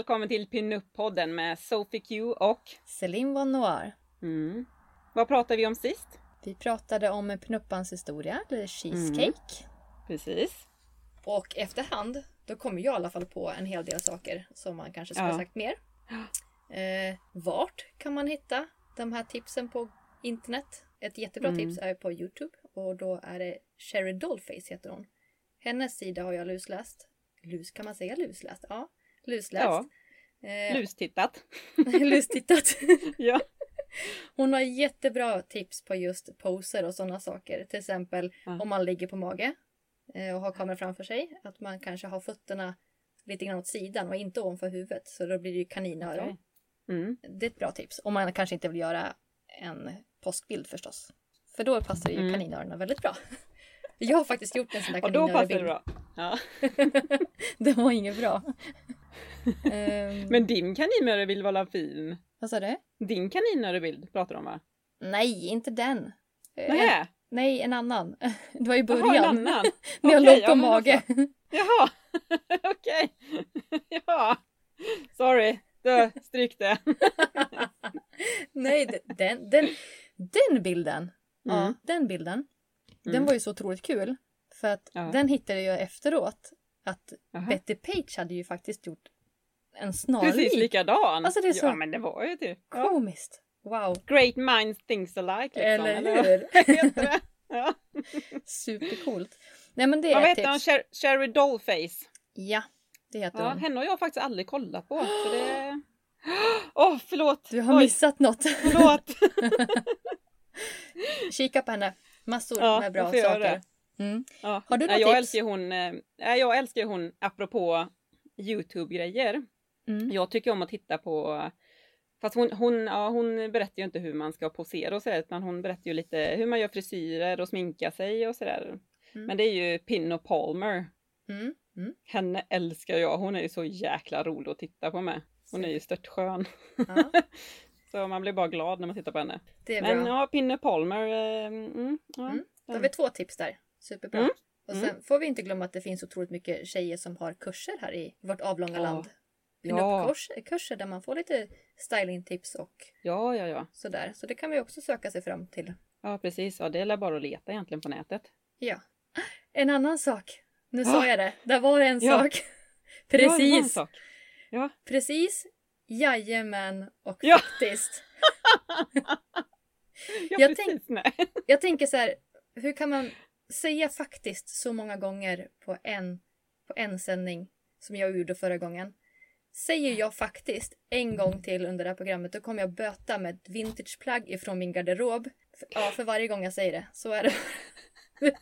Välkommen till Pinup-podden med Sophie Q och... Céline Von Noir. Mm. Vad pratade vi om sist? Vi pratade om Pnuppans historia, eller cheesecake. Precis. Och efterhand, då kommer jag i alla fall på en hel del saker som man kanske skulle Ja. ha sagt mer. Eh, vart kan man hitta de här tipsen på internet? Ett jättebra Mm. tips är på Youtube och då är det Sherry Dollface heter hon. Hennes sida har jag lusläst. Lus, kan man säga lusläst? Ja, lusläst. Ja, Eh, lustittat. lustittat. ja. Hon har jättebra tips på just poser och sådana saker. Till exempel Ja. om man ligger på mage eh, och har kameran framför sig. Att man kanske har fötterna lite grann åt sidan och inte ovanför huvudet. Så då blir det ju kaninöron. Okej. Mm. Det är ett bra tips. Om man kanske inte vill göra en påskbild förstås. För då passar ju Mm. kaninöronen väldigt bra. Jag har faktiskt gjort en sån där Och då passar det kaninöronbild. bra. Ja. det var inget bra. Ehm, Men din kaninörebild var fin. Vad sa du? Din kaninörebild pratar om va? Nej, inte den. Eh, Nähä? Nej, en annan. Det var i Jaha, en början. annan. När jag Okej, låg på ja, mage. Jaha, okej. Ja, sorry. Då, stryk det. Nej, den, den, den bilden. Ja, Mm. den bilden. Den Mm. var ju så otroligt kul. För att Ja. den hittade jag efteråt. Att Jaha. Betty Page hade ju faktiskt gjort en snarlik. Precis likadan. Alltså, det är så- Ja, men det var ju typ. Ja. Komiskt. Wow. Great minds things alike. Liksom, Eller eller? hur? Det? Ja. Supercoolt. Nej men det Vad är ett heter han? tips. Sher- Sherry Dollface. Ja, det heter Ja, hon. henne har jag faktiskt aldrig kollat på. Så det... Åh, förlåt! Du har Oj, missat något. Förlåt! Kika på henne. Massor Ja, med bra saker. det. Mm. Ja. Har du något jag tips? älskar hon, eh, jag älskar ju hon, apropå Youtube-grejer. Mm. Jag tycker om att titta på Fast hon, hon, ja, hon berättar ju inte hur man ska posera och sådär, utan hon berättar ju lite hur man gör frisyrer och sminka sig och sådär. Mm. Men det är ju Pin och Palmer. Mm. Mm. Henne älskar jag, hon är ju så jäkla rolig att titta på med. Hon är ju stört skön. Ja, Så man blir bara glad när man tittar på henne. är bra. Men ja, Pinne Palmer. Eh, mm, ja, Mm. Då har vi två tips där. Superbra. Mm. Och sen får vi inte glömma att det finns otroligt mycket tjejer som har kurser här i vårt avlånga Ja. land. Ja. Pinup-kurser kurser där man får lite stylingtips och ja, ja, ja. sådär. Så det kan vi också söka sig fram till. Ja, precis. Ja, det är bara att leta egentligen på nätet. Ja. En annan sak. Nu Ah. sa jag det. Där var en Ja. sak. Ja, det var en Precis. sak. Ja. Precis. Jajamän och Ja. faktiskt. Ja, Jag precis. Nej. Jag tänker så här. Hur kan man säga faktiskt så många gånger på en, på en sändning som jag gjorde förra gången? Säger jag faktiskt en gång till under det här programmet då kommer jag böta med ett vintageplagg ifrån min garderob. Ja, för varje gång jag säger det. Så är det.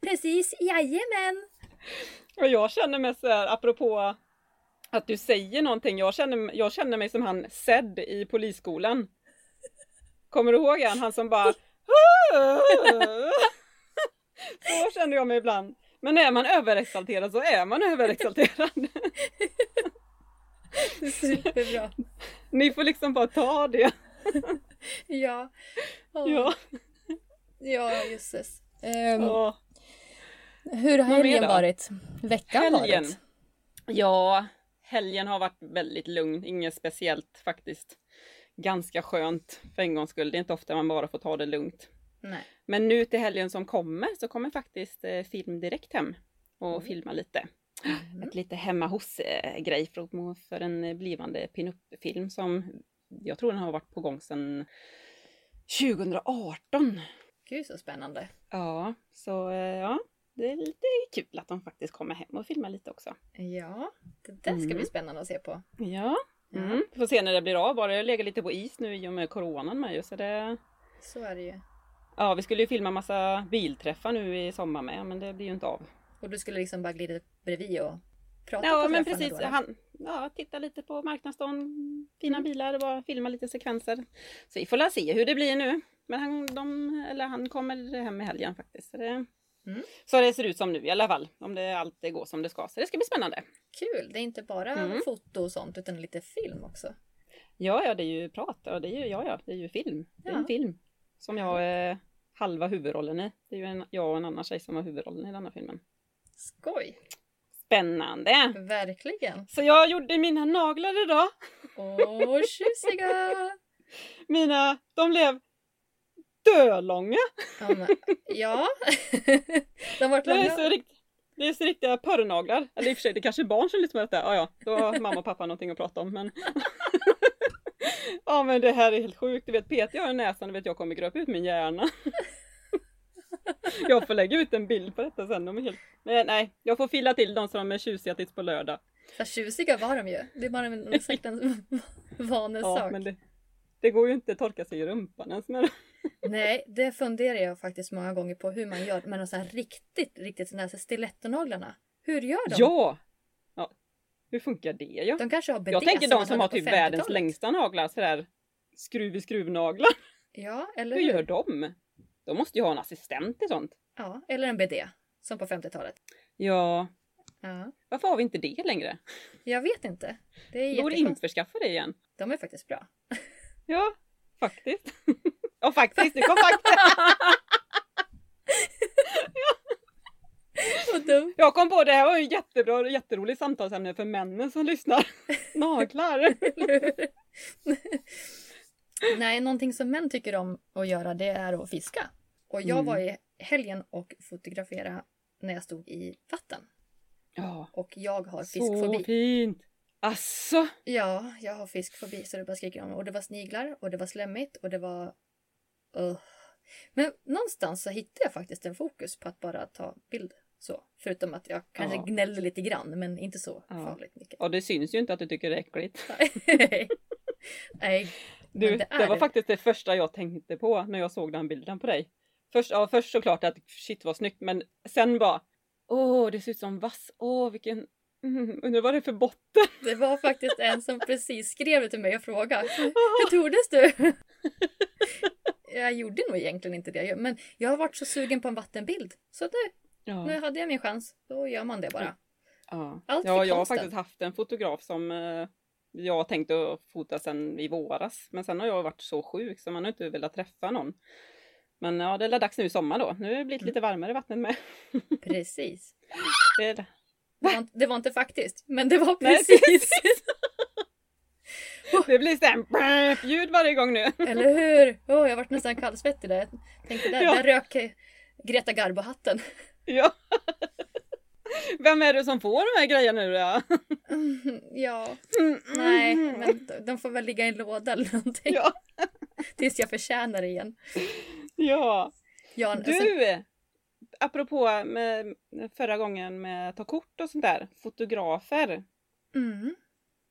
Precis, jajamän! Och jag känner mig så här, apropå att du säger någonting. Jag känner, jag känner mig som han Zed i polisskolan. Kommer du ihåg han? Han som bara... Så känner jag mig ibland. Men är man överexalterad så är man överexalterad. Superbra. Ni får liksom bara ta det. Ja. Åh, Ja. Ja, jösses. Ehm, Ja. hur har helgen varit? Veckan Helgen. varit? Ja, helgen har varit väldigt lugn. Inget speciellt faktiskt. Ganska skönt för en gångs skull. Det är inte ofta man bara får ta det lugnt. Nej. Men nu till helgen som kommer så kommer faktiskt eh, film direkt hem och Mm. filma lite. Mm. Ett lite hemma hos-grej för, för en blivande pinup-film som jag tror den har varit på gång sedan 2018. Gud så spännande. Ja, så eh, ja, det är lite kul att de faktiskt kommer hem och filmar lite också. Ja, det där ska Mm. bli spännande att se på. Ja, Ja, Mm. Får se när det blir av. Bara det legat lite på is nu i och med coronan med ju. Så det... så är det ju. Ja, vi skulle ju filma massa bilträffar nu i sommar med, men det blir ju inte av. Och du skulle liksom bara glida bredvid och prata Ja, på men precis. då? Han, ja, titta lite på marknadsdagen, fina Mm. bilar och bara filma lite sekvenser. Så vi får la se hur det blir nu. Men han, de, eller han kommer hem i helgen faktiskt. Så det, Mm. så det ser ut som nu i alla fall. Om det alltid går som det ska. Så det ska bli spännande. Kul! Det är inte bara Mm. foto och sånt utan lite film också. Ja, ja, det är ju prat. Ja, det är ju, ja, ja, det är ju film. Det är Ja. en film. Som jag är halva huvudrollen i. Det är ju en, jag och en annan tjej som har huvudrollen i denna filmen. Skoj! Spännande! Verkligen! Så jag gjorde mina naglar idag. Åh, tjusiga! Mina, de blev dölånga. Ja, de har varit Det är långa. så, rikt, det är så riktiga porrnaglar. Eller i och för sig, det kanske är barn som lyssnar på detta. Ja, ja, då har mamma och pappa någonting att prata om. Men... ja, men det här är helt sjukt. Du vet, Peter har i näsan, du vet, jag kommer gröpa ut min hjärna. jag får lägga ut en bild på detta sen. De är helt... Men nej, jag får fila till dem så de är tjusiga tills på lördag. Så tjusiga var de ju. Det är bara en, exakt en vanesak. Ja, men det, det går ju inte att torka sig i rumpan ens med. Nej, det funderar jag faktiskt många gånger på hur man gör med de så här riktigt, riktigt sådana här stilettonaglarna. Hur gör de? Ja! ja! Hur funkar det? Ja? De kanske har bidé Jag tänker de som har typ världens 50-talet. längsta naglar, sådär skruv i skruvnaglar. Ja, eller Hur hur? gör de? De måste ju ha en assistent i sånt. Ja, eller en bidé. Som på 50-talet. Ja, Ja, varför har vi inte det längre? jag vet inte. Det är borde införskaffa det igen. De är faktiskt bra. Ja, faktiskt. ja, faktiskt. Det kom dumt. Jag kom på det här var ju jättebra och jätteroligt samtalsämne för männen som lyssnar. Naglar. Nej, någonting som män tycker om att göra det är att fiska. Och jag Mm. var i helgen och fotograferade när jag stod i vatten. Ja, Och jag har så fiskfobi. fint. Asså? Ja, jag har fiskfobi så det bara skriker om. Och det var sniglar och det var slemmigt och det var... Ugh. Men någonstans så hittade jag faktiskt en fokus på att bara ta bild. Så. Förutom att jag kanske Ja. gnällde lite grann men inte så Ja. farligt mycket. Ja, det syns ju inte att du tycker det är äckligt. Nej, Du, det, det var faktiskt det första jag tänkte på när jag såg den bilden på dig. Först, ja, först såklart att shit vad snyggt, men sen bara Åh, det ser ut som vass. Åh, vilken... Mm, undrar vad det är för botten? det var faktiskt en som precis skrev det till mig och frågade. Hur tordes du? jag gjorde nog egentligen inte det. Men jag har varit så sugen på en vattenbild. Så det, Ja, nu hade jag min chans. Då gör man det bara. ja. Allt ja jag har faktiskt haft en fotograf som eh, jag tänkte fota sen i våras. Men sen har jag varit så sjuk så man har inte velat träffa någon. Men ja, det är dags nu i sommar då. Nu har det blivit Mm. lite varmare i vattnet med. Precis. Det det. Det var, inte- det var inte faktiskt, men det var Nej, precis. Det blir såhär ljud varje gång nu. Eller hur? Åh, jag vart nästan kallsvettig där. Jag tänkte, där, Ja. där rök Greta Garbo-hatten. Ja. Vem är det som får de här grejerna nu då? Ja, nej, men de- får väl ligga i en låda eller någonting. Ja, Tills jag förtjänar det igen. ja. Ja, alltså, Du! Apropå med förra gången med att ta kort och sånt där. Fotografer. mm,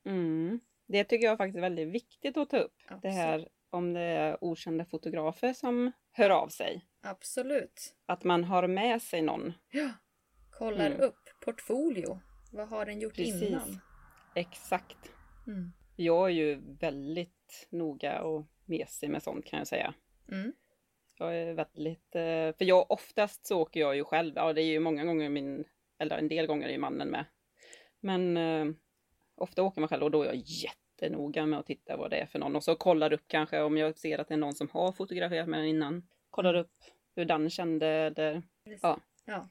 Mm. Det tycker jag faktiskt är väldigt viktigt att ta upp. Det absolut. här om det är okända fotografer som hör av sig. absolut. Att man har med sig någon. Ja. Kollar Mm. upp portfolio. Vad har den gjort Precis. innan? Exakt. Mm. Jag är ju väldigt noga och mesig med sånt kan jag säga. Mm. Jag är väldigt, eh, för jag oftast så åker jag ju själv. Ja, det är ju många gånger min, eller en del gånger är ju mannen med. Men eh, ofta åker man själv och då är jag jättenoga med att titta vad det är för någon. Och så kollar upp kanske om jag ser att det är någon som har fotograferat med den innan. Kollar upp hur den kände eller... Ja. ja.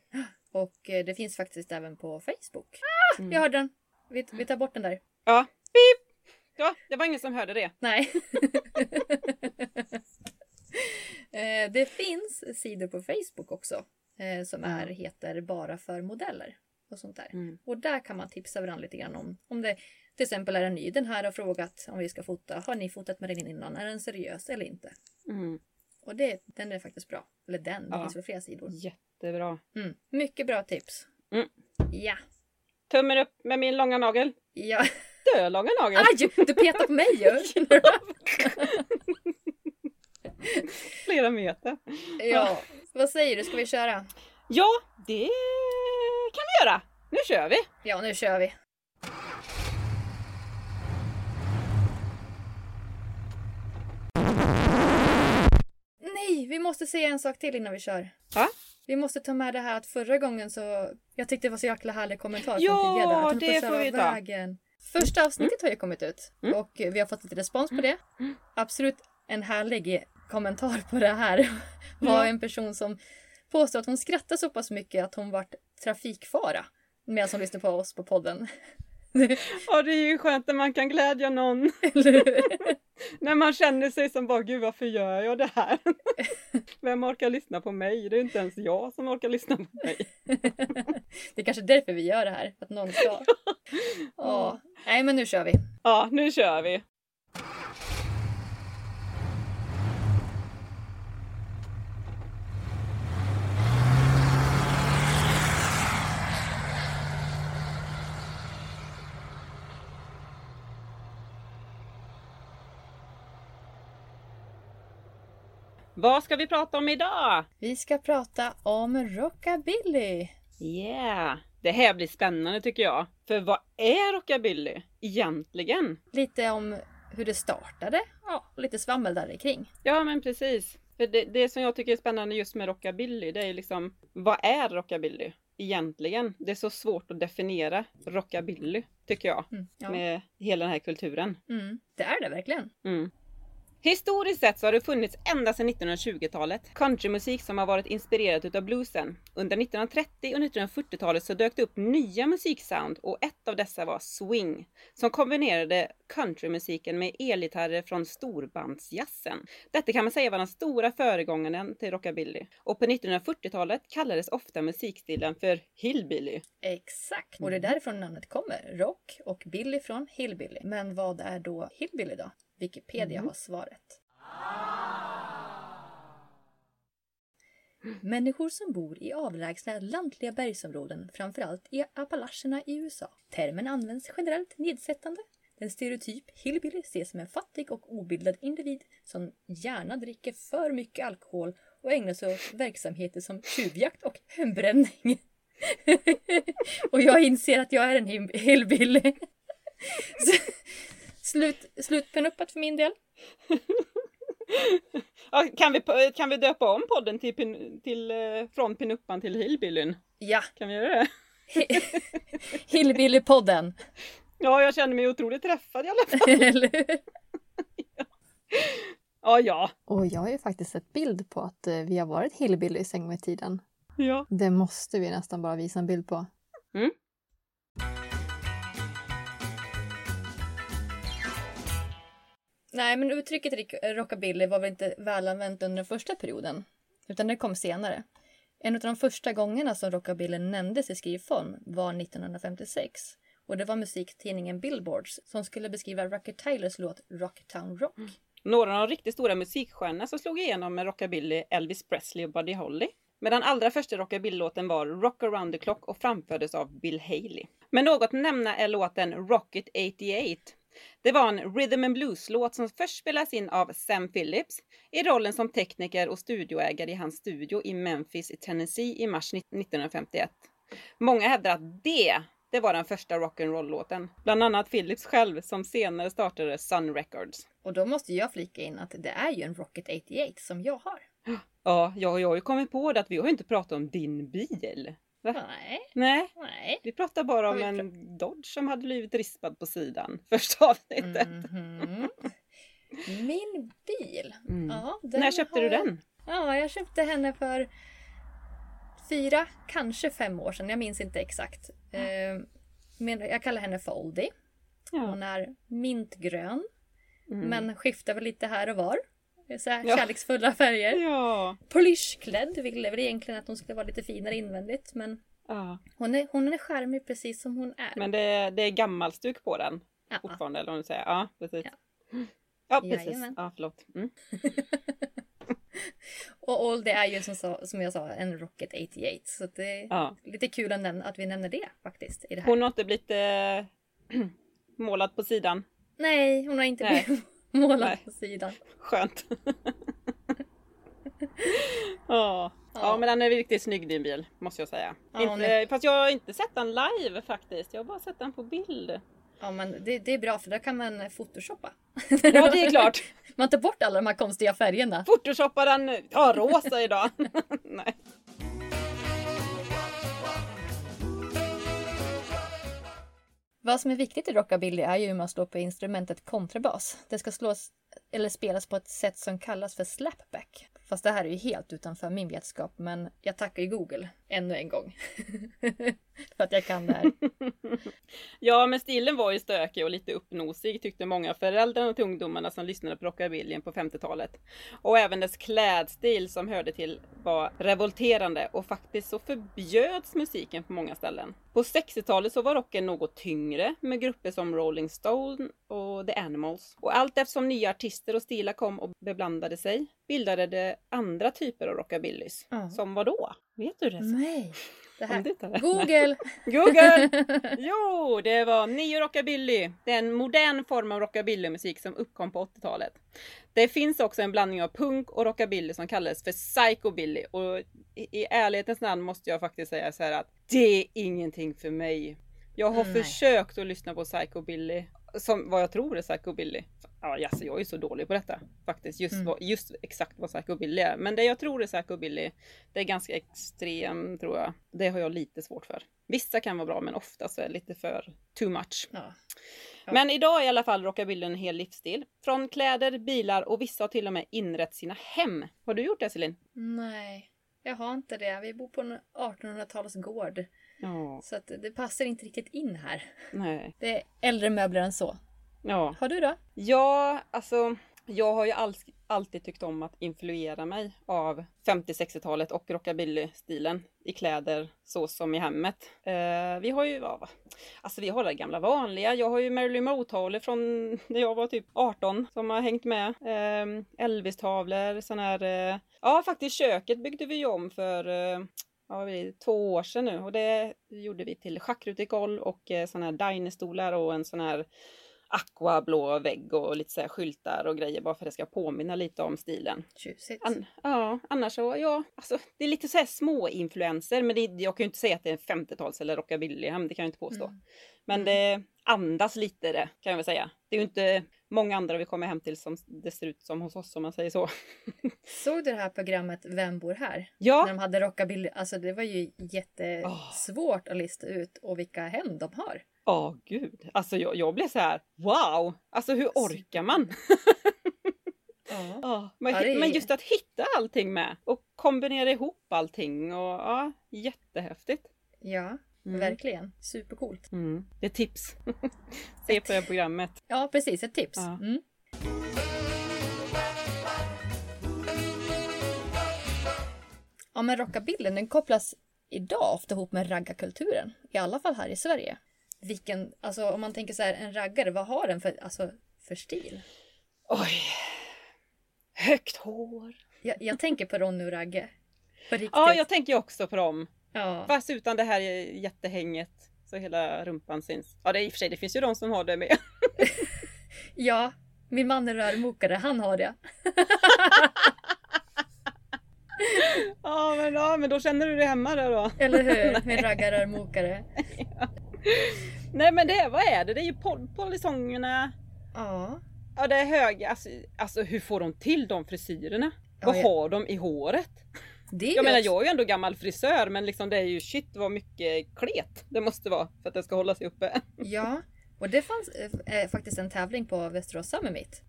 Och eh, det finns faktiskt även på Facebook. Mm. Jag hörde den. Vi, vi tar bort den där. Ja, pip! Ja, det var ingen som hörde det. Nej. Eh, det finns sidor på Facebook också. eh, Som är, heter Bara för modeller. Och sånt där. Mm. Och där kan man tipsa varandra lite grann om. Om det till exempel är en ny. Den här har frågat om vi ska fota. Har ni fotat med den innan? Är den seriös eller inte? Mm. Och det, den är faktiskt bra. Eller den, det Ja. finns väl flera sidor. Jättebra. Mm. Mycket bra tips. Mm. Ja. Tummen upp med min långa nagel. Ja. jättelånga naglar. Aj! Du petar på mig ju! Flera meter. ja, vad säger du? Ska vi köra? Ja, det kan vi göra. Nu kör vi. Ja, nu kör vi. Nej, vi måste säga en sak till innan vi kör. Va? Vi måste ta med det här att förra gången så... Jag tyckte det var så jäkla härlig kommentar Ja, från. Att den det får vi ta. vägen. Första avsnittet har ju kommit ut Mm. och vi har fått lite respons på det. Absolut en härlig kommentar på det här var Ja. en person som påstår att hon skrattar så pass mycket att hon vart trafikfara medan hon lyssnar på oss på podden. Ja, det är ju skönt när man kan glädja någon. När man känner sig som bara, gud varför gör jag det här? Vem orkar lyssna på mig? Det är inte ens jag som orkar lyssna på mig. Det är kanske därför vi gör det här, att någon ska. Ja. Nej men nu kör vi. Ja, nu kör vi. Vad ska vi prata om idag? Vi ska prata om rockabilly. Yeah! Det här blir spännande tycker jag. För vad är rockabilly egentligen? Lite om hur det startade. Ja, och lite svammel där kring. Ja men precis. För det, det som jag tycker är spännande just med rockabilly, det är liksom vad är rockabilly egentligen? Det är så svårt att definiera rockabilly, tycker jag, Mm, ja. med hela den här kulturen. Mm, det är det verkligen. Mm. Historiskt sett så har det funnits ända sedan 1920-talet countrymusik som har varit inspirerat utav bluesen. Under 1930 och 1940-talet så dök det upp nya musiksound och ett av dessa var swing, som kombinerade countrymusiken med elgitarrer från storbandsjazzen. Detta kan man säga var den stora föregångaren till rockabilly. Och på 1940-talet kallades ofta musikstilen för hillbilly. Exakt. Och det är därifrån namnet kommer. Rock och Billy från hillbilly. Men vad är då hillbilly då? Wikipedia Mm. har svaret. Människor som bor i avlägsna lantliga bergsområden, framförallt i Appalacherna i USA. Termen används generellt nedsättande. En stereotyp hillbilly ses som en fattig och obildad individ som gärna dricker för mycket alkohol och ägnar sig åt verksamheter som tjuvjakt och hembränning. och jag inser att jag är en hillbilly. Så- Slut, slutpenuppat för min del. Ja, kan, vi, kan vi döpa om podden till, pin, till, eh, från pinuppan till hillbillyn? Ja, Kan vi göra det? Hillbilly-podden. Ja, jag känner mig otroligt träffad i alla fall. Eller hur? Ja, ja. Och jag har ju faktiskt sett bild på att eh, vi har varit hillbillys en gång i tiden. ja. Det måste vi nästan bara visa en bild på. Nej, men uttrycket rockabilly var väl inte välanvänt under den första perioden. Utan det kom senare. En av de första gångerna som rockabilly nämndes i skrivform var 1956. Och det var musiktidningen Billboards som skulle beskriva Rucker Tylers låt Rocktown Rock. Mm. Några av de riktigt stora musikstjärnorna som slog igenom med rockabilly Elvis Presley och Buddy Holly. Men den allra första rockabilly-låten var Rock around the clock och framfördes av Bill Haley. Men något att nämna är låten Rocket 88. Det var en rhythm and blues-låt som först spelades in av Sam Phillips i rollen som tekniker och studioägare i hans studio i Memphis i Tennessee i mars 1951. Många hävdar att det, det var den första rock'n'roll-låten. Bland annat Phillips själv som senare startade Sun Records. Och då måste jag flika in att det är ju en Rocket 88 som jag har. Ja, jag, jag har ju kommit på det att vi har ju inte pratat om din bil. Va? Nej, Nej, nej. vi pratar bara om en Dodge som hade blivit rispad på sidan första avsnittet. Mhm. Min bil. Mm. Ja, När köpte du har- den? Ja, jag köpte henne för fyra, kanske fem år sedan. Jag minns inte exakt. Eh, Men jag kallar henne för Oldie. Ja. Hon är mintgrön, Mm. men skiftar väl lite här och var. Så här Ja. Kärleksfulla färger. Ja. Polishklädd ville väl egentligen att hon skulle vara lite finare invändigt. Men ja. hon är, hon är charmig precis som hon är. Men det, det är gammalstuk på den Ja. fortfarande, eller vad du säger. Ja, precis. Ja. Ja, precis. Jajamän. Ja, förlåt. Mm. Och Oldie är ju som, som jag sa en Rocket 88. Så det är lite kul att, nämna, att vi nämner det faktiskt. I det här. Hon har inte blivit... Eh, målad på sidan. Nej, hon har inte Nej. blivit målad Nej. på sidan. Skönt. ja. ja, men den är riktigt snygg din bil, måste jag säga. Ja, inte, Fast jag har inte sett den live faktiskt. Jag har bara sett den på bild. Ja, men det, det är bra för då kan man photoshoppa. Ja, det är klart. Man tar bort alla de här konstiga färgerna. Photoshoppa den, ja rosa idag. Nej. Vad som är viktigt i rockabilly är ju hur man slår på instrumentet kontrabas. Det ska slås eller spelas på ett sätt som kallas för slapback. Fast det här är ju helt utanför min vetskap, men jag tackar ju Google ännu en gång. för att jag kan det här. Ja, men stilen var ju stökig och lite uppnosig tyckte många föräldrar till ungdomarna som lyssnade på rockabillyn på 50-talet. Och även dess klädstil som hörde till var revolterande och faktiskt så förbjöds musiken på många ställen. På 60-talet så var rocken något tyngre med grupper som Rolling Stone och The Animals. Och allt eftersom nya artister och stilar kom och beblandade sig bildade det andra typer av rockabillys. Ja. Som vad då? Vet du det? Nej. Det här. det? Google! Google! Jo, det var neo rockabilly. Det är en modern form av rockabillymusik som uppkom på 80-talet. Det finns också en blandning av punk och rockabilly som kallas för psychobilly. Och i, i ärlighetens namn måste jag faktiskt säga så här att det är ingenting för mig. Jag har Nej. försökt att lyssna på psychobilly, som vad jag tror är psychobilly. Ja, alltså, jag är så dålig på detta faktiskt, just, Mm. vad, just exakt vad psychobilly är. Men det jag tror är psychobilly, det är ganska extrem tror jag. Det har jag lite svårt för. Vissa kan vara bra men oftast är det lite för too much. Ja. Ja. Men idag i alla fall rockabilly en hel livsstil. Från kläder, bilar och vissa har till och med inrett sina hem. Har du gjort det Celine? Nej, jag har inte det. Vi bor på en 1800-talsgård. Ja, Så att det passar inte riktigt in här. nej. Det är äldre möbler än så. Ja, Har du då? ja alltså jag har ju all, alltid tyckt om att influera mig av 50-60-talet och rockabilly-stilen i kläder så som i hemmet. Eh, vi har ju, ja, alltså vi har det gamla vanliga. Jag har ju Marilyn Monroe-tavlor från när jag var typ 18 som har hängt med. Eh, Elvis-tavlor, sån här, eh, ja faktiskt köket byggde vi ju om för eh, ja, två år sedan nu och det gjorde vi till schackrutigt golv och eh, såna här dinerstolar och en sån här aquablå vägg och lite så skyltar och grejer bara för att det ska påminna lite om stilen. Tjusigt. An ja, annars så, ja, alltså det är lite så här små influenser men det, jag kan ju inte säga att det är en 50-tals eller rockabillyhem, det kan jag inte påstå. Mm. Men det andas lite det kan jag väl säga. Det är ju inte många andra vi kommer hem till som det ser ut som hos oss om man säger så. Såg du det här programmet Vem bor här? När Ja, de hade rockabilly. Alltså det var ju jättesvårt att lista ut och vilka hem de har. Ja gud, alltså jag, jag blev så här wow, alltså hur orkar man? Ja. Ja, men, Ja, det är- men just att hitta allting med och kombinera ihop allting och ja, jättehäftigt. Ja, Mm. verkligen. Supercoolt. Mm. Det är tips. Se på det här programmet. Ja, precis. Ett tips. Ja. Mm. Ja, men rockabillen den kopplas idag ofta ihop med raggarkulturen. I alla fall här i Sverige. Vilken, alltså om man tänker så här, en raggare, vad har den för, alltså, för stil? Oj. Högt hår. Jag, jag tänker på Ronny och Ragge. På riktigt. Ja, jag tänker också på dem. ja. Fast utan det här jättehänget. Så hela rumpan syns. Ja, det är i och för sig, det finns ju de som har det med. ja, min man är rörmokare, han har det. Ja, men, ja, men då känner du dig hemma där då. Eller hur? Min raggarrörmokare. Nej, men det, vad är det? Det är ju pol- polisongerna. Ja. Ja, det är höga. Alltså, alltså hur får de till de frisyrerna? Ja, vad jag- har de i håret? Det Jag menar jag är ju ändå gammal frisör men liksom det är ju shit vad mycket klet det måste vara för att det ska hålla sig uppe. Ja, och det fanns eh, faktiskt en tävling på Västerås Summit.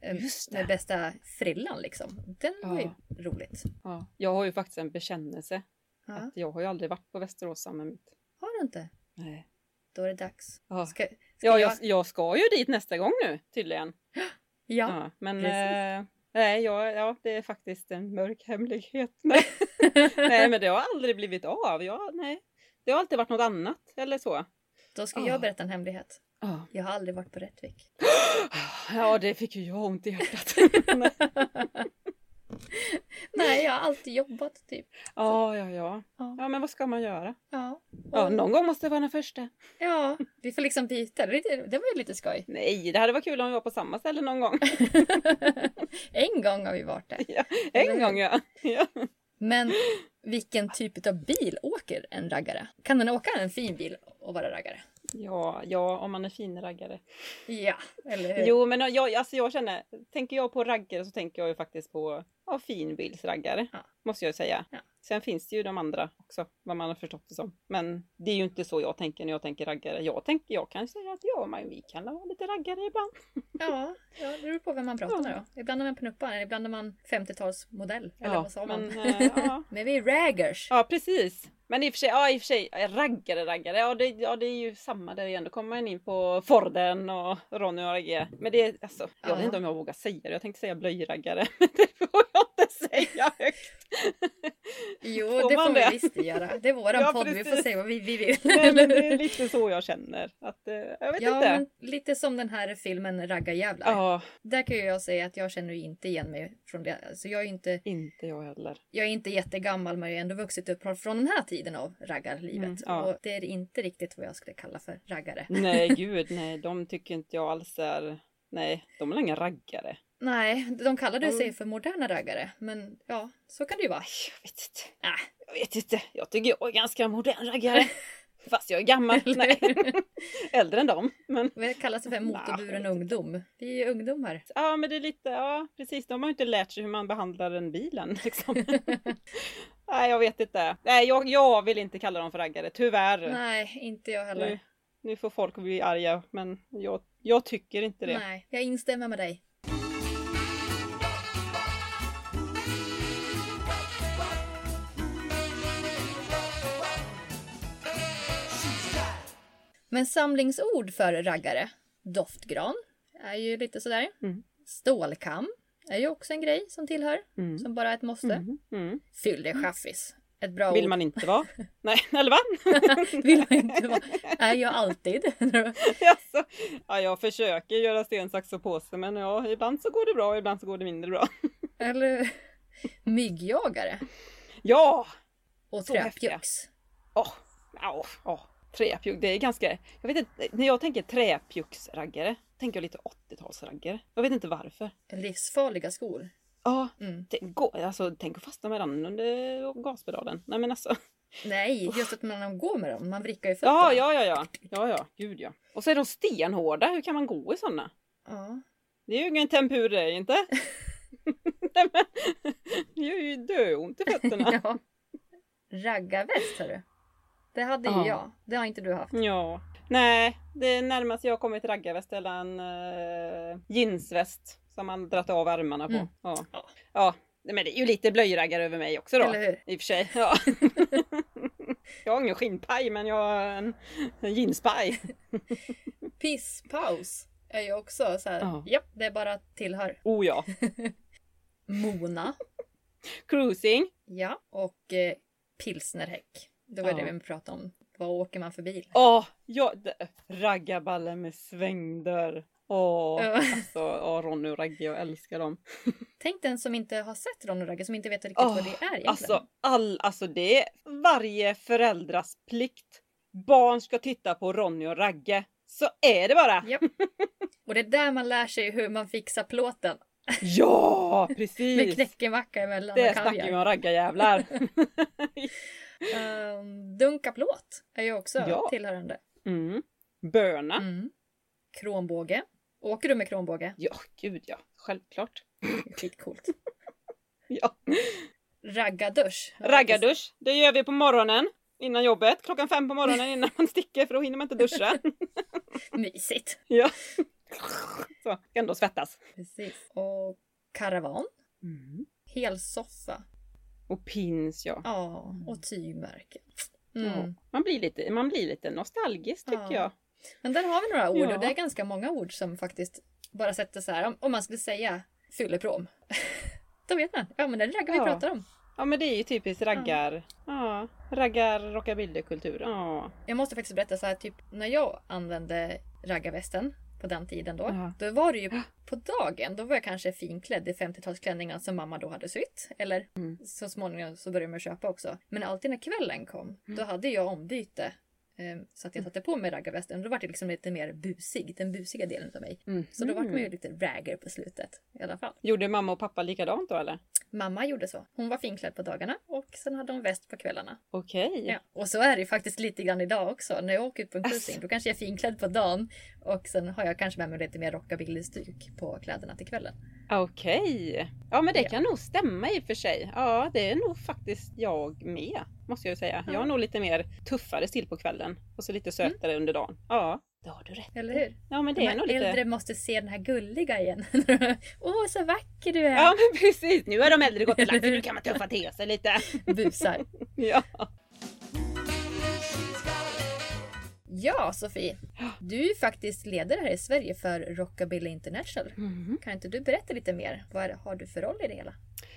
Eh, Just det. Med bästa frillan liksom. Den var ju Ja. roligt. Ja, jag har ju faktiskt en bekännelse. Ja. Att jag har ju aldrig varit på Västerås Summit. Har du inte? Nej. Då är det dags. Ska, ska Ja, jag... jag, jag ska ju dit nästa gång nu tydligen. Ja. Ja, men precis. eh, nej, ja, ja, det är faktiskt en mörk hemlighet. Nej, nej men det har aldrig blivit av. Ja, nej. Det har alltid varit något annat eller så. Då ska Ja. jag berätta en hemlighet. Ja. Jag har aldrig varit på Rättvik. ja, det fick ju jag ont i hjärtat. Nej, jag har alltid jobbat typ. ja, ja, ja. Ja. Ja, men vad ska man göra? Ja. Ja, någon gång måste det vara den första. Ja, vi får liksom byta. Det, det var ju lite skoj. Nej, det hade varit kul om vi var på samma ställe någon gång. en gång har vi varit där. Ja, en gång ja. ja. Men vilken typ av bil åker en raggare? Kan den åka en fin bil och vara raggare? Ja, ja, om man är fin raggare. Ja, eller hur? Jo, men jag, alltså jag känner, tänker jag på raggare så tänker jag ju faktiskt på ja, finbilsraggare. Ja. Måste jag ju säga. Ja. Sen finns det ju de andra också, vad man har förstått det som. Men det är ju inte så jag tänker när jag tänker raggare. Jag tänker, jag kan säga att ja, men vi kan vara lite raggare ibland. Ja, ja, det beror på vem man pratar med då. Ibland är man pinuppan, ibland är man 50-talsmodell. Eller ja, vad sa man? men, eh, ja. Men vi är raggers. ja, precis. Men i och för sig, ja, i och för sig raggare, raggare, ja det, ja det är ju samma där igen. Då kommer man in på Forden och Ronny och Ragge. Men det är alltså, jag Ja. vet inte om jag vågar säga det. Jag tänkte säga blöjraggare, men det får jag säga högt. Jo, Får det får det? vi visst göra. Det är våran Ja, podd, vi får precis. säga vad vi, vi vill. Nej, men det är lite så jag känner. Att, eh, jag vet Ja, inte. men lite som den här filmen Raggarjävlar. Ja, Där kan jag säga att jag känner inte igen mig från det. Alltså jag är inte, inte jag heller. jag är inte jättegammal men jag har ändå vuxit upp från den här tiden av raggarlivet. Mm, ja. Och det är inte riktigt vad jag skulle kalla för raggare. Nej, gud, nej, de tycker inte jag alls är... Nej, de är inga raggare. Nej, de kallade sig för moderna raggare. Men ja, så kan det ju vara. Jag vet inte. Ah, Jag vet inte. Jag tycker jag är ganska modern raggare. Fast jag är gammal. Nej, äldre än dem. Men kallas det för motorburen Nej. ungdom? Vi är ju ungdomar. ja, men det är lite, ja precis. De har ju inte lärt sig hur man behandlar en bilen liksom. Nej, jag vet inte. Nej, jag, jag vill inte kalla dem för raggare, tyvärr. Nej, inte jag heller. Nu, nu får folk bli arga, men jag, jag tycker inte det. Nej, jag instämmer med dig. Men samlingsord för raggare. Doftgran är ju lite sådär. Mm. Stålkam är ju också en grej som tillhör. Mm. Som bara är ett måste. Mm. Mm. Fyllechaffis. Ett bra Vill ord. man inte vara? Nej, eller va? Vill man inte vara. Är jag alltid. alltså, ja, jag försöker göra sten, sax och påse men ja, ibland så går det bra och ibland så går det mindre bra. Eller myggjagare. Ja! Och träpjux. Åh, oh, oh, Träpjuck, det är ganska... Jag vet inte, när jag tänker träpjucksraggare tänker jag lite 80-talsraggare. Jag vet inte varför. Livsfarliga skor. Ja, Mm. gå, alltså, tänk att fastna med den under gaspedalen. Nej men alltså. Nej, just att man går med dem. Man vrickar ju fötterna. Ja, ja, ja, ja. Ja, ja, gud ja. Och så är de stenhårda. Hur kan man gå i sådana? ja. Det är ju ingen tempur det, inte? Nej men, det gör ju döont i fötterna. ja. Raggarväst hörru. Det hade ju Ja. jag. Det har inte du haft. Ja. Nej, det närmaste jag kommit raggarväst är en uh, jeansväst som man dragit av ärmarna på. Mm. Ja. Ja. ja, men det är ju lite blöjraggare över mig också då. Eller hur? I och för sig. Ja. jag har ingen skinnpaj men jag har en, en jeanspaj. Pisspaus är ju också så här. Ja. Japp, det är bara tillhör. Oh ja. Mona. Cruising. Ja. Och eh, pilsnerhäck. Det var Ja. det vi pratade om. Vad åker man för bil? Åh, ja, det- raggarballe med svängdörr. Åh, alltså, åh, Ronny och Ragge, jag älskar dem. Tänk den som inte har sett Ron och Ragge, som inte vet riktigt Åh, vad det är egentligen. Alltså, all, alltså det är varje föräldras plikt. Barn ska titta på Ronny och Ragge. Så är det bara. Japp. Och det är där man lär sig hur man fixar plåten. Ja, Med precis. knäckemacka emellan Det snackar vi om raggarjävlar. Um, dunka plåt är ju också Ja. tillhörande. Mm. Böna. Mm. Kronbåge. Åker du med kronbåge? Ja, gud ja. Självklart. Skitcoolt. Ja. Raggardusch. Raggardusch, det gör vi på morgonen. Innan jobbet, klockan fem på morgonen innan man sticker för då hinner man inte duscha. Mysigt. Ja. Så, ändå svettas. Precis. Och karavan. Mm. Helsoffa. Och pins ja. Ja, och tygmärken. ja. Mm. Man, blir lite, man blir lite nostalgisk tycker Ja. jag. Men där har vi några ord Ja. och det är ganska många ord som faktiskt bara sätter så här. Om, om man skulle säga fyllepråm. Då vet man. Ja men det är raggar vi Ja. pratar om. Ja men det är ju typiskt raggar. Ja, raggar rockabillykultur. Ja. Jag måste faktiskt berätta så här, typ när jag använde raggarvästen på den tiden då. Ja. Då var det ju på dagen, då var jag kanske finklädd i 50-talsklänningar som mamma då hade sytt. Eller Mm. så småningom så började man köpa också. Men alltid när kvällen kom, Mm. då hade jag ombyte Så att jag satte på mig raggarvästen och då var det liksom lite mer busig, den busiga delen av mig. Mm. Så då var man ju lite ragger på slutet i alla fall. Gjorde mamma och pappa likadant då eller? Mamma gjorde så. Hon var finklädd på dagarna och sen hade hon väst på kvällarna. Okej. Ja. Och så är det ju faktiskt lite grann idag också. När jag åker ut på en cruising då kanske jag är finklädd på dagen och sen har jag kanske med mig lite mer rockabilly-stuk på kläderna till kvällen. Okej. Ja men det Ja. kan nog stämma i och för sig. Ja det är nog faktiskt jag med. Måste jag ju säga. Jag har nog lite mer tuffare stil på kvällen. Och så lite sötare under dagen. Ja. Det har du rätt Eller hur? Ja men det De är nog lite... äldre måste se den här gulliga igen. Åh, så vacker du är! Ja men precis. Nu har de äldre gått och lagt sig. Nu kan man tuffa till sig lite. Busar. Ja. Ja, Sofie. Du är ju faktiskt ledare här i Sverige för Rockabilly International. Mhm. Kan inte du berätta lite mer? Vad har du för roll i det hela?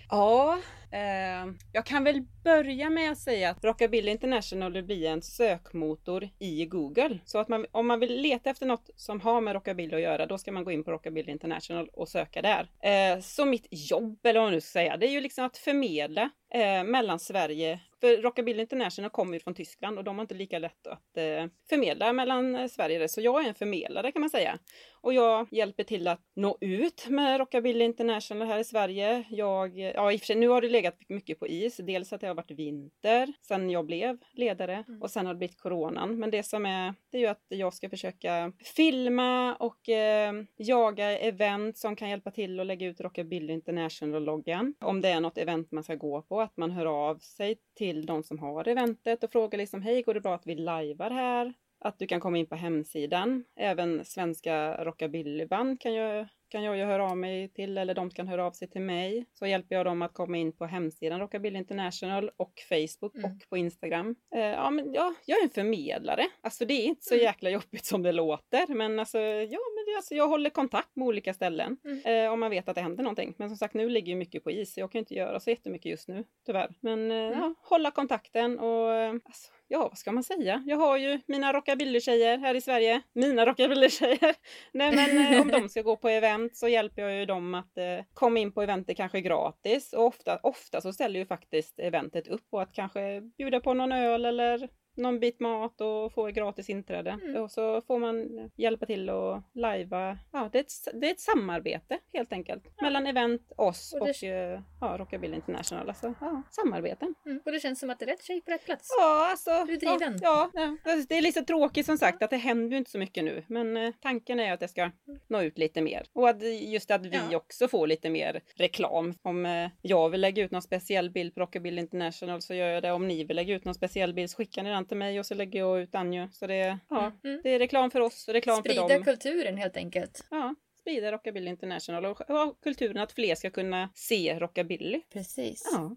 Ja, eh, jag kan väl börja med att säga att Rockabilly International vill bli en sökmotor i Google. Så att man, om man vill leta efter något som har med rockabilly att göra, då ska man gå in på Rockabilly International och söka där. Eh, så mitt jobb, eller vad man nu ska säga, det är ju liksom att förmedla eh, mellan Sverige för Rockabilly International kommer ju från Tyskland och de har inte lika lätt att eh, förmedla mellan Sverige. Så jag är en förmedlare kan man säga. Och jag hjälper till att nå ut med Rockabilly International här i Sverige. Jag, ja i och för sig, nu har det legat mycket på is. Dels att det har varit vinter sen jag blev ledare Mm. och sen har det blivit coronan. Men det som är, det är ju att jag ska försöka filma och eh, jaga event som kan hjälpa till att lägga ut Rockabilly International-loggan. Om det är något event man ska gå på, att man hör av sig till de som har eventet och frågar liksom hej, går det bra att vi lajvar här? Att du kan komma in på hemsidan. Även svenska rockabillyband kan jag, kan jag ju höra av mig till eller de kan höra av sig till mig. Så hjälper jag dem att komma in på hemsidan Rockabilly International och Facebook Mm. och på Instagram. Eh, ja, men ja, jag är en förmedlare. Alltså det är inte så Mm. jäkla jobbigt som det låter. Men alltså, ja, alltså, jag håller kontakt med olika ställen. Mm. Eh, om man vet att det händer någonting. Men som sagt, nu ligger ju mycket på is. Jag kan inte göra så jättemycket just nu, tyvärr. Men eh, Mm. ja, hålla kontakten och eh, alltså, Ja, vad ska man säga? Jag har ju mina rockabilly-tjejer här i Sverige. Mina rockabilly-tjejer. Nej men eh, om de ska gå på event så hjälper jag ju dem att eh, komma in på eventet kanske gratis. Och ofta, ofta så ställer ju faktiskt eventet upp på att kanske bjuda på någon öl eller någon bit mat och få gratis inträde. Mm. Och så får man hjälpa till och lajva. Ja, det är ett, det är ett samarbete helt enkelt. Mellan event, oss Och och, eh, ja, Rockabilly International. Alltså, ja, samarbeten. Mm. Och det känns som att det är rätt tjej på rätt plats. Ja, alltså. Du är driven. Ja, ja, ja. Alltså, Det är lite tråkigt som sagt att det händer ju inte så mycket nu. Men eh, tanken är att det ska nå ut lite mer. Och att just att vi Ja. också får lite mer reklam. Om eh, jag vill lägga ut någon speciell bild på Rockabilly International så gör jag det. Om ni vill lägga ut någon speciell bild så skickar ni den till mig och så lägger jag ut ju. Så det, ja, Mm. det är reklam för oss och reklam för Sprida dem. kulturen helt enkelt. Ja, sprida Rockabilly International och kulturen att fler ska kunna se Rockabilly. Precis. Ja.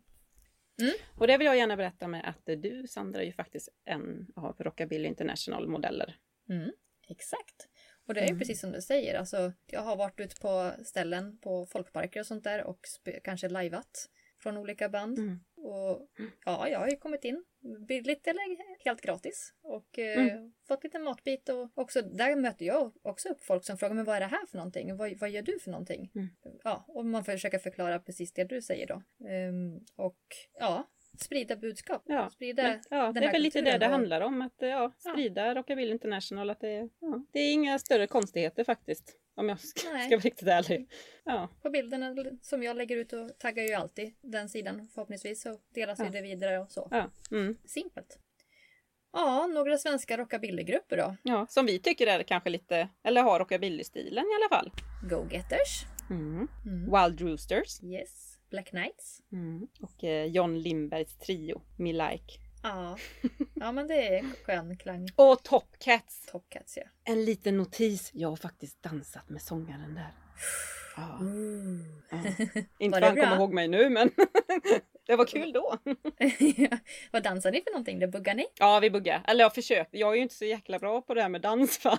Mm. Och det vill jag gärna berätta med att du Sandra är ju faktiskt en av Rockabilly International modeller. Mm, exakt. Och det är ju Mm. precis som du säger. Alltså, jag har varit ute på ställen på folkparker och sånt där och kanske lajvat från olika band. Mm. Och ja, jag har ju kommit in billigt eller helt gratis och eh, Mm. fått lite matbit och också där möter jag också upp folk som frågar men vad är det här för någonting? Vad, vad gör du för någonting? Mm. Ja, och man får försöka förklara precis det du säger då. Ehm, och ja, sprida budskap. Ja, Sprida Men, ja, det är väl lite det det handlar om. Att eh, ja, sprida Rockabilly International. Att det, ja, det är inga större konstigheter faktiskt. Om jag ska, Nej. ska vara riktigt ärlig. Ja, på bilderna som jag lägger ut och taggar ju alltid den sidan förhoppningsvis så delas Ja. det vidare och så. ja, mm, Simpelt. Ja, några svenska rockabillygrupper då. ja. Som vi tycker är kanske lite, eller har Rockabilly-stilen i alla fall. Go-Getters. Mm. Mm. Wild Roosters. Yes. Black Knights. Mm. Och eh, John Lindbergs trio, Me Like. Ja. ja, men det är skön klang. Och Top Cats. Top Cats ja. En liten notis. Jag har faktiskt dansat med sångaren där. Ja. ja. Inte för det han kommer ihåg mig nu men det var kul då. Vad dansar ni för någonting? Det buggar ni? Ja vi buggar. Eller jag försökte. Jag är ju inte så jäkla bra på det här med dans va.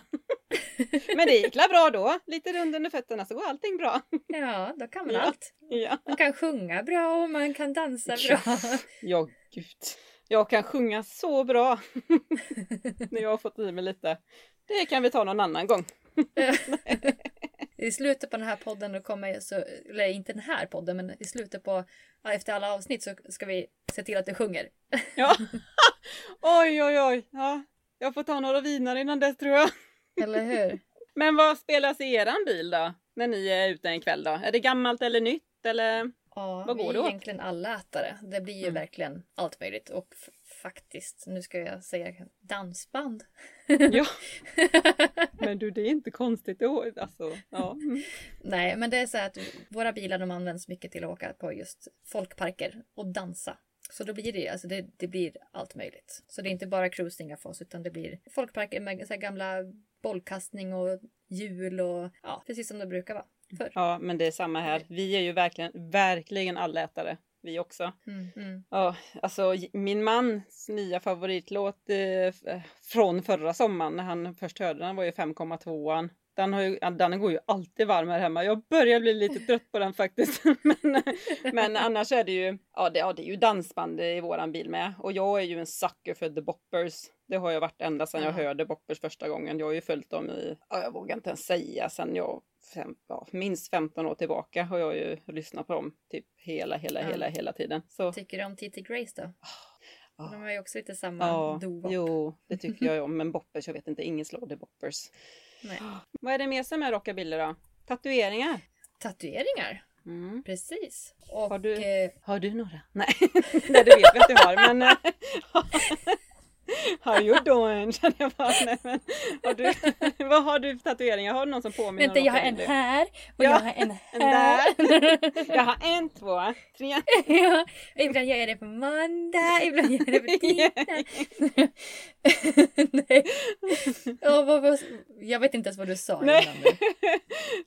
Men det gick bra då. Lite rund under fötterna så går allting bra. Ja, då kan man Ja. allt. Ja, Man kan sjunga bra och man kan dansa Ja. bra. ja gud. Jag kan sjunga så bra. När jag har fått i mig lite. Det kan vi ta någon annan gång. I slutet på den här podden, då kommer så, eller inte den här podden, men i slutet på, efter alla avsnitt så ska vi se till att du sjunger. Ja. Oj oj oj. Ja. Jag får ta några viner innan dess tror jag. Eller hur? Men vad spelas i eran bil då? När ni är ute en kväll då? Är det gammalt eller nytt eller? Ja, Vad vi går är det åt? egentligen allätare. Det blir ju Mm. verkligen allt möjligt. Och faktiskt, nu ska jag säga dansband. Ja. Men du, det är inte konstigt. Alltså, ja. Mm. Nej, men det är så att våra bilar de används mycket till att åka på just folkparker och dansa. Så då blir det, alltså det, det blir allt möjligt. Så det är inte bara cruising för oss utan det blir folkparker med så här gamla bollkastning och hjul och ja, precis som det brukar vvara förr. ja, men det är samma här. Vi är ju verkligen, verkligen allätare. Vi också. Mm, mm. Ja, alltså min mans nya favoritlåt eh, f- från förra sommaren när han först hörde den var ju 5,2an. Den, har ju, den går ju alltid varm här hemma. Jag börjar bli lite trött på den faktiskt. men, men annars är det ju, ja det, ja det är ju dansband i våran bil med. Och jag är ju en sucker för The Boppers. Det har jag varit ända sedan jag Ja. hörde Boppers första gången. Jag har ju följt dem i, ja, jag vågar inte ens säga, sedan jag fem, ja, minst 15 år tillbaka har jag ju lyssnat på dem typ hela, hela, Ja. hela, hela tiden. Så Tycker du om TT Grace då? ja. De har ju också lite samma Ja, doo-wop. jo, det tycker jag om. Men boppers, jag vet inte, ingen slår det boppers. Nej. Vad är det mer som är rockabilly då? Tatueringar? Tatueringar, Mm. precis. Och Har du- eh, Har du några? Nej, Nej det vet vi att du har, men... How you doing? Känner jag bara. Nej, men, har du, vad har du för tatueringar? Har du någon som påminner vänta, om jag har en här och Ja, jag har en En här. där. Jag har en, två, tre. ja, ibland gör jag det på måndag, ibland gör jag det på tisdag. Nej. Ja, vad, vad, jag vet inte ens vad du sa Nej. innan nu.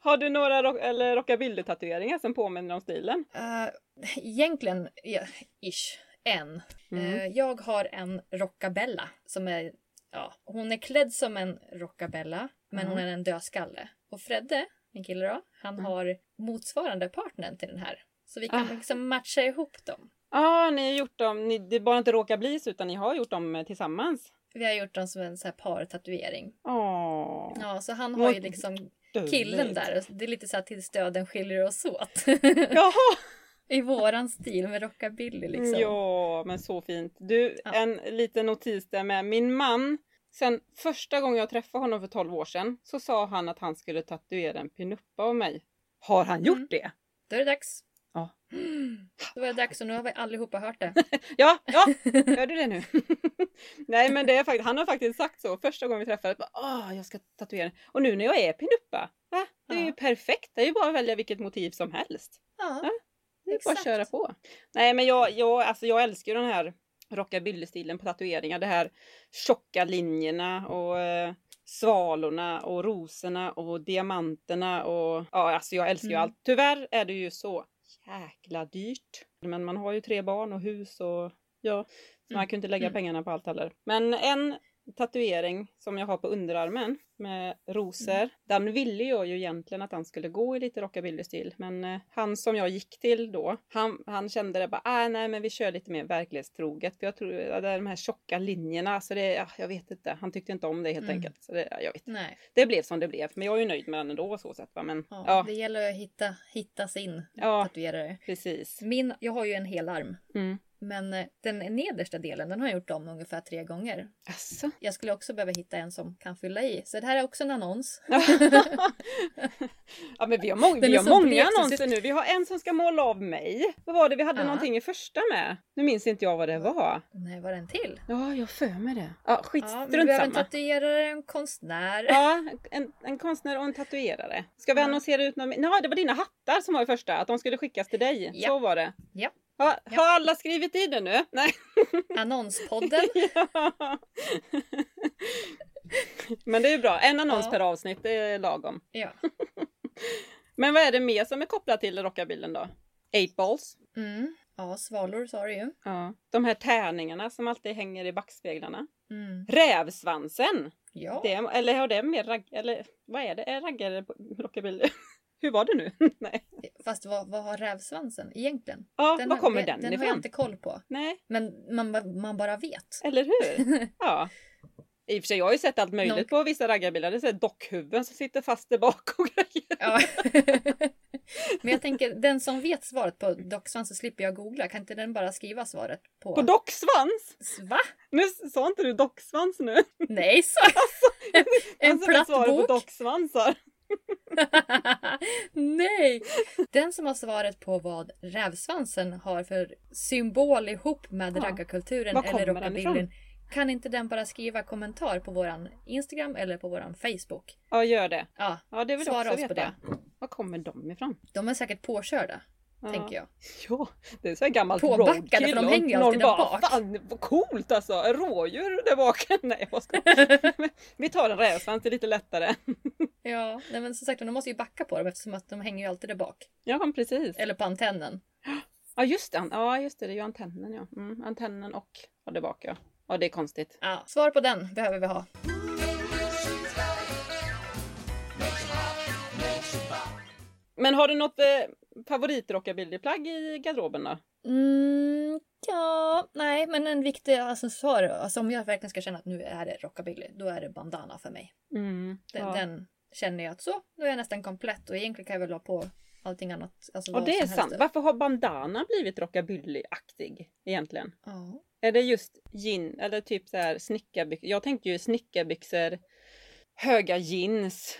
Har du några rock, eller rockabilly-tatueringar som påminner om stilen? Uh, egentligen, ja, ish, en. Mm. Eh, jag har en rockabella som är, ja, hon är klädd som en rockabella men hon är en dödskalle. Och Fredde, min kille då, han Mm. har motsvarande partnern till den här. Så vi kan Ah. liksom matcha ihop dem. Ja, ah, ni har gjort dem, ni, det bara inte råkar bli så utan ni har gjort dem eh, tillsammans. Vi har gjort dem som en så här partatuering. Åh, Ja, så han har ju liksom killen där. Det är lite så här tills döden skiljer oss åt. Jaha! I våran stil med rockabilly liksom. Ja, men så fint. Du, Ja. en liten notis där med. Min man, sen första gången jag träffade honom för 12 år sedan, så sa han att han skulle tatuera en pinuppa av mig. Har han gjort Mm. det? Då är det dags. Ja. Då är det dags och nu har vi allihopa hört det. Ja, ja, hör du det nu? Nej, men det är faktiskt, han har faktiskt sagt så första gången vi träffades. Åh, jag ska tatuera. Och nu när jag är pinuppa, va? Det är ju Ja. perfekt. Det är ju bara att välja vilket motiv som helst. Ja, Ja, Det är bara att köra på. Nej men jag, jag, alltså jag älskar ju den här rockabilly-stilen på tatueringar. Det här tjocka linjerna och eh, svalorna och rosorna och diamanterna och ja, alltså jag älskar ju Mm. allt. Tyvärr är det ju så jäkla dyrt. Men man har ju tre barn och hus och ja, så man Mm. kan ju inte lägga Mm. pengarna på allt heller. Men en tatuering som jag har på underarmen med rosor. Den ville jag ju egentligen att han skulle gå i lite rockabilly-stil. Men eh, han som jag gick till då, han, han kände det bara, ah, nej men vi kör lite mer verklighetstroget. För jag tror att det är de här tjocka linjerna, så det, ja, jag vet inte. Han tyckte inte om det helt Mm. enkelt. Så det, ja, jag vet. nej. det blev som det blev. Men jag är ju nöjd med den ändå så sett. Va? Men Ja, ja, Det gäller att hitta, hitta sin Ja. tatuerare. precis. Min, jag har ju en hel arm. Mm. Men eh, den nedersta delen den har jag gjort om ungefär tre gånger. Alltså. Jag skulle också behöva hitta en som kan fylla i. Så det här är också en annons. ja men vi har, må- vi har många blek så annonser nu. Vi har en som ska måla av mig. Vad var det vi hade Ja. någonting i första med? Nu minns inte jag vad det var. Nej, var det en till? Ja, jag för mig det. Ja, skit, Ja, vi strunt behöver en samma. tatuerare, en konstnär. Ja, en, en konstnär och en tatuerare. Ska vi Ja. annonsera ut någon? Nej, det var dina hattar som var i första. Att de skulle skickas till dig. Ja. Så var det. Ja. Ha, Ja. Har alla skrivit i det nu? Nej. Annonspodden. ja. Men det är bra. En annons Ja. per avsnitt, det är lagom. Ja. Men vad är det mer som är kopplat till rockabilden då? Eight balls. Mm. Ja, svalor sa du ju. Ja. De här tärningarna som alltid hänger i backspeglarna. Mm. Rävsvansen! Ja. Det, eller har det mer ragg... Eller vad är det? Är raggare rockabilly? Hur var det nu? Nej. Fast vad, vad har rävsvansen egentligen? Ja, Den var har- kommer det- den, Den har jag inte koll på. Nej, Men man, man bara vet. eller hur? Ja. I och för sig, jag har ju sett allt möjligt Någon- på vissa raggarbilar. Det är dockhuvuden som sitter fast där bak och grejer. Ja. Men jag tänker, den som vet svaret på docksvans så slipper jag googla. Kan inte den bara skriva svaret på... På docksvans? Va? Nu sa inte du docksvans nu? Nej, så. en Alltså, är platt på bok. docksvansar. Nej! Den som har svaret på vad rävsvansen har för symbol ihop med Ja. raggarkulturen eller rockabillyn. Kan inte den bara skriva kommentar på våran Instagram eller på våran Facebook? Ja, gör det. Ja, Ja, det vill Svara också oss på veta. Var kommer de ifrån? de är säkert påkörda, Ja. tänker jag. Ja, det är så här gammalt Påbackade, roadkill för de hänger alltid där bak. Fan, vad coolt alltså! Rådjur där bak. Nej, jag skojar. Vi tar en rävsvans, det är lite lättare. Ja, nej, men som sagt de måste ju backa på dem eftersom att de hänger ju alltid där bak. Ja, precis. Eller på antennen. Ja, just det. Ja, just det. Det är ju antennen, ja. Mm, antennen och ja, det bak, ja. Ja, det är konstigt. Ja, svar på den behöver vi ha. Men har du något eh, favoritrockabillyplagg i garderoben då? Mm, ja, nej, men en viktig accessoar. Alltså om jag verkligen ska känna att nu är det rockabilly, då är det bandana för mig. Mm, Den, ja. den känner jag att så, nu är jag nästan komplett och egentligen kan jag väl ha på allting annat. Alltså Och det är som helst. sant. Varför har bandana blivit rockabilly-aktig egentligen? Ja. Är det just gin eller typ så här snickarbyxor? Jag tänkte ju snickarbyxor, höga jeans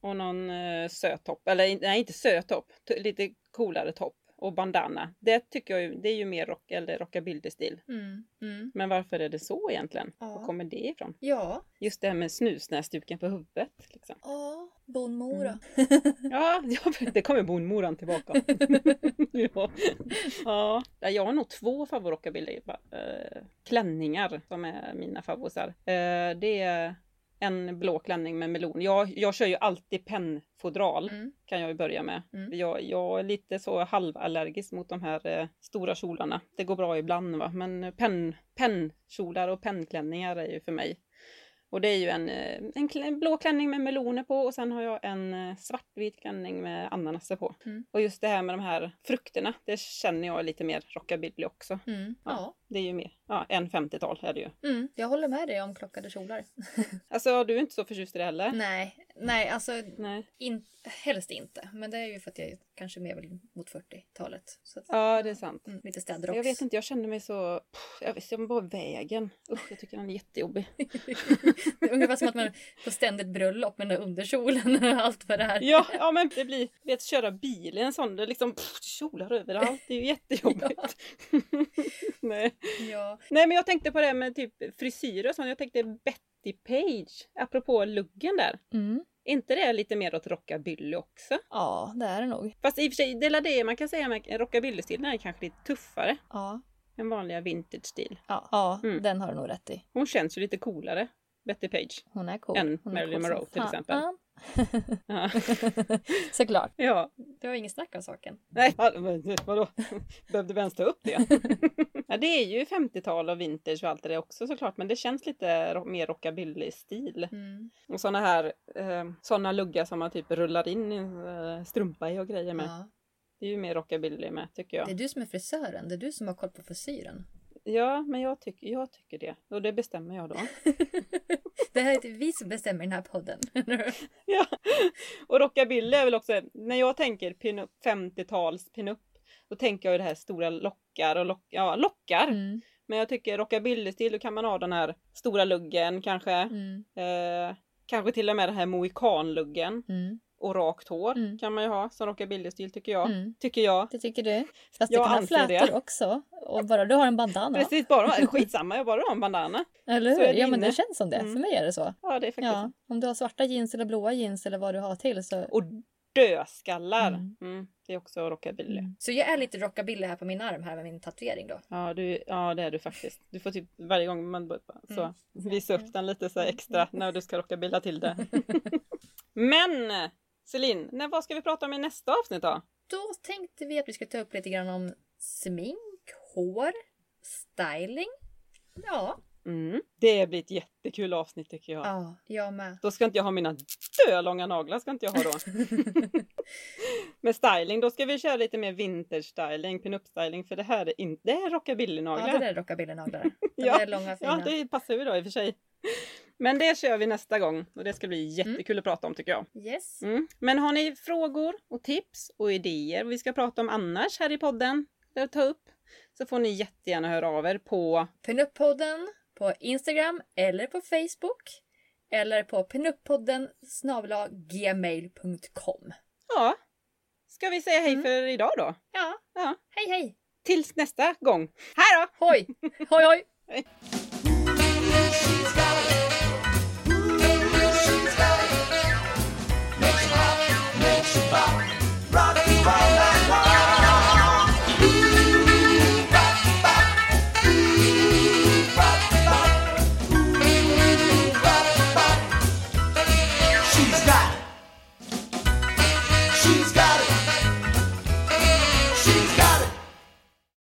och någon eh, söt topp. Eller nej, inte söt topp. Lite coolare topp och bandana. Det tycker jag ju, det är ju mer rock eller rockabilly-stil. Mm, mm. Men varför är det så egentligen? Ja. Var kommer det ifrån? Ja, Just det här med snusnäsduken på huvudet. Liksom. ja, bonmora. Ja, ja, det kommer bonmoran tillbaka. ja. Ja. Ja, Jag har nog två favoritrockabilly eh, klänningar som är mina favosar. Eh, det är en blå klänning med melon. Jag, jag kör ju alltid pennfodral Mm. kan jag ju börja med. Mm. Jag, jag är lite så halvallergisk mot de här eh, stora kjolarna. Det går bra ibland va, men penn, pennkjolar och pennklänningar är ju för mig. Och det är ju en, eh, en, blå klänning med meloner på och sen har jag en eh, svartvit klänning med ananaser på. Mm. Och just det här med de här frukterna, det känner jag lite mer rockabilly också. Mm. Ja. Det är ju mer, ja, en 50-tal är det ju. Mm. Jag håller med dig om klockade kjolar. Alltså du är inte så förtjust i det heller? Nej, nej, alltså Nej. in, helst inte. Men det är ju för att jag är kanske mer väl mot 40-talet. Så att, Ja, det är sant. mm, lite städrocks. Jag vet inte, jag känner mig så... pff, Jag vet jag bara vägen. Usch, jag tycker den är jättejobbig. Det är Ungefär som att man på ständigt bröllop med den där underkjolen och allt vad det är. Ja, ja men det blir... Vet, köra bil i en sån, det är liksom pff, kjolar överallt. Det är ju jättejobbigt. Nej. Ja. Nej, men jag tänkte på det här med typ frisyrer och sånt. Jag tänkte Betty Page, apropå luggen där. Mm. Inte det lite mer åt rockabilly också? ja, det är det nog. Fast i och för sig, det är det man kan säga med rockabilly-stilen är kanske lite tuffare Ja, än vanliga vintage-stil. ja, ja Mm. den har du nog rätt i. Hon känns ju lite coolare, Betty Page. Hon är cool. Än Hon Marilyn cool Monroe, till exempel. Ja. Ja. Såklart. ja. Det var inget snack om saken. Nej, vadå? Behövde vi ens ta upp det? ja, det är ju 50-tal och vintage och allt det där också såklart, men det känns lite mer rockabilly-stil. Mm. Och såna här, eh, såna luggar som man typ rullar in eh, strumpa i och grejer med. Ja. Det är ju mer rockabilly med, tycker jag. Det är du som är frisören. Det är du som har koll på frisyren. Ja, men jag, tycker jag tycker det. Och det bestämmer jag då. Det här är inte vi som bestämmer den här podden. ja. Och rockabilly är väl också, när jag tänker pin-up, 50-tals pinup, då tänker jag ju det här stora lockar och lock, ja, lockar. Mm. Men jag tycker rockabilly-stil, då kan man ha den här stora luggen kanske. Mm. Eh, kanske till och med den här mohikanluggen. Mm. Och rakt hår Mm. kan man ju ha som rockabilly-stil tycker jag. Mm. Tycker jag. Det tycker du? Fast Jag du kan ha anser det. flätor också. Och bara du har en bandana. Precis, bara skitsamma, jag bara har en bandana. Eller hur? Ja men det känns som det. Mm. För mig är det så. Ja, det är faktiskt Ja, om du har svarta jeans eller blåa jeans eller vad du har till så... Och dödskallar. Mm. Mm. Det är också rockabilly. Mm. Så jag är lite rockabilly här på min arm här med min tatuering då. Ja, du, ja, det är du faktiskt. Du får typ varje gång man bara- så Mm. visa upp den lite så extra när du ska rockabilla till det. Men Celine, när, vad ska vi prata om i nästa avsnitt då? Då tänkte vi att vi skulle ta upp lite grann om smink, hår, styling. Ja, Mm. Det blir ett jättekul avsnitt tycker jag. ja jag med. Då ska inte jag ha mina dölånga naglar ska inte jag ha då. Med styling, då ska vi köra lite mer vintage styling, pinup styling för det här är inte, det är rockabilly naglar. Ja, det där är rockabilly-naglar. De Ja, är långa fina. Ja, det passar ju då i och för sig. Men det kör vi nästa gång och det ska bli jättekul att prata om tycker jag. Yes. Mm. Men har ni frågor och tips och idéer vi ska prata om annars här i podden, eller ta upp, så får ni jättegärna höra av er på Pinup-podden på Instagram eller på Facebook. Eller på pinuppodden gmail.com. Ja, ska vi säga hej Mm. för idag då? Ja, Ja, hej hej! tills nästa gång. Hej då! Hoj! Hoj hoj! Got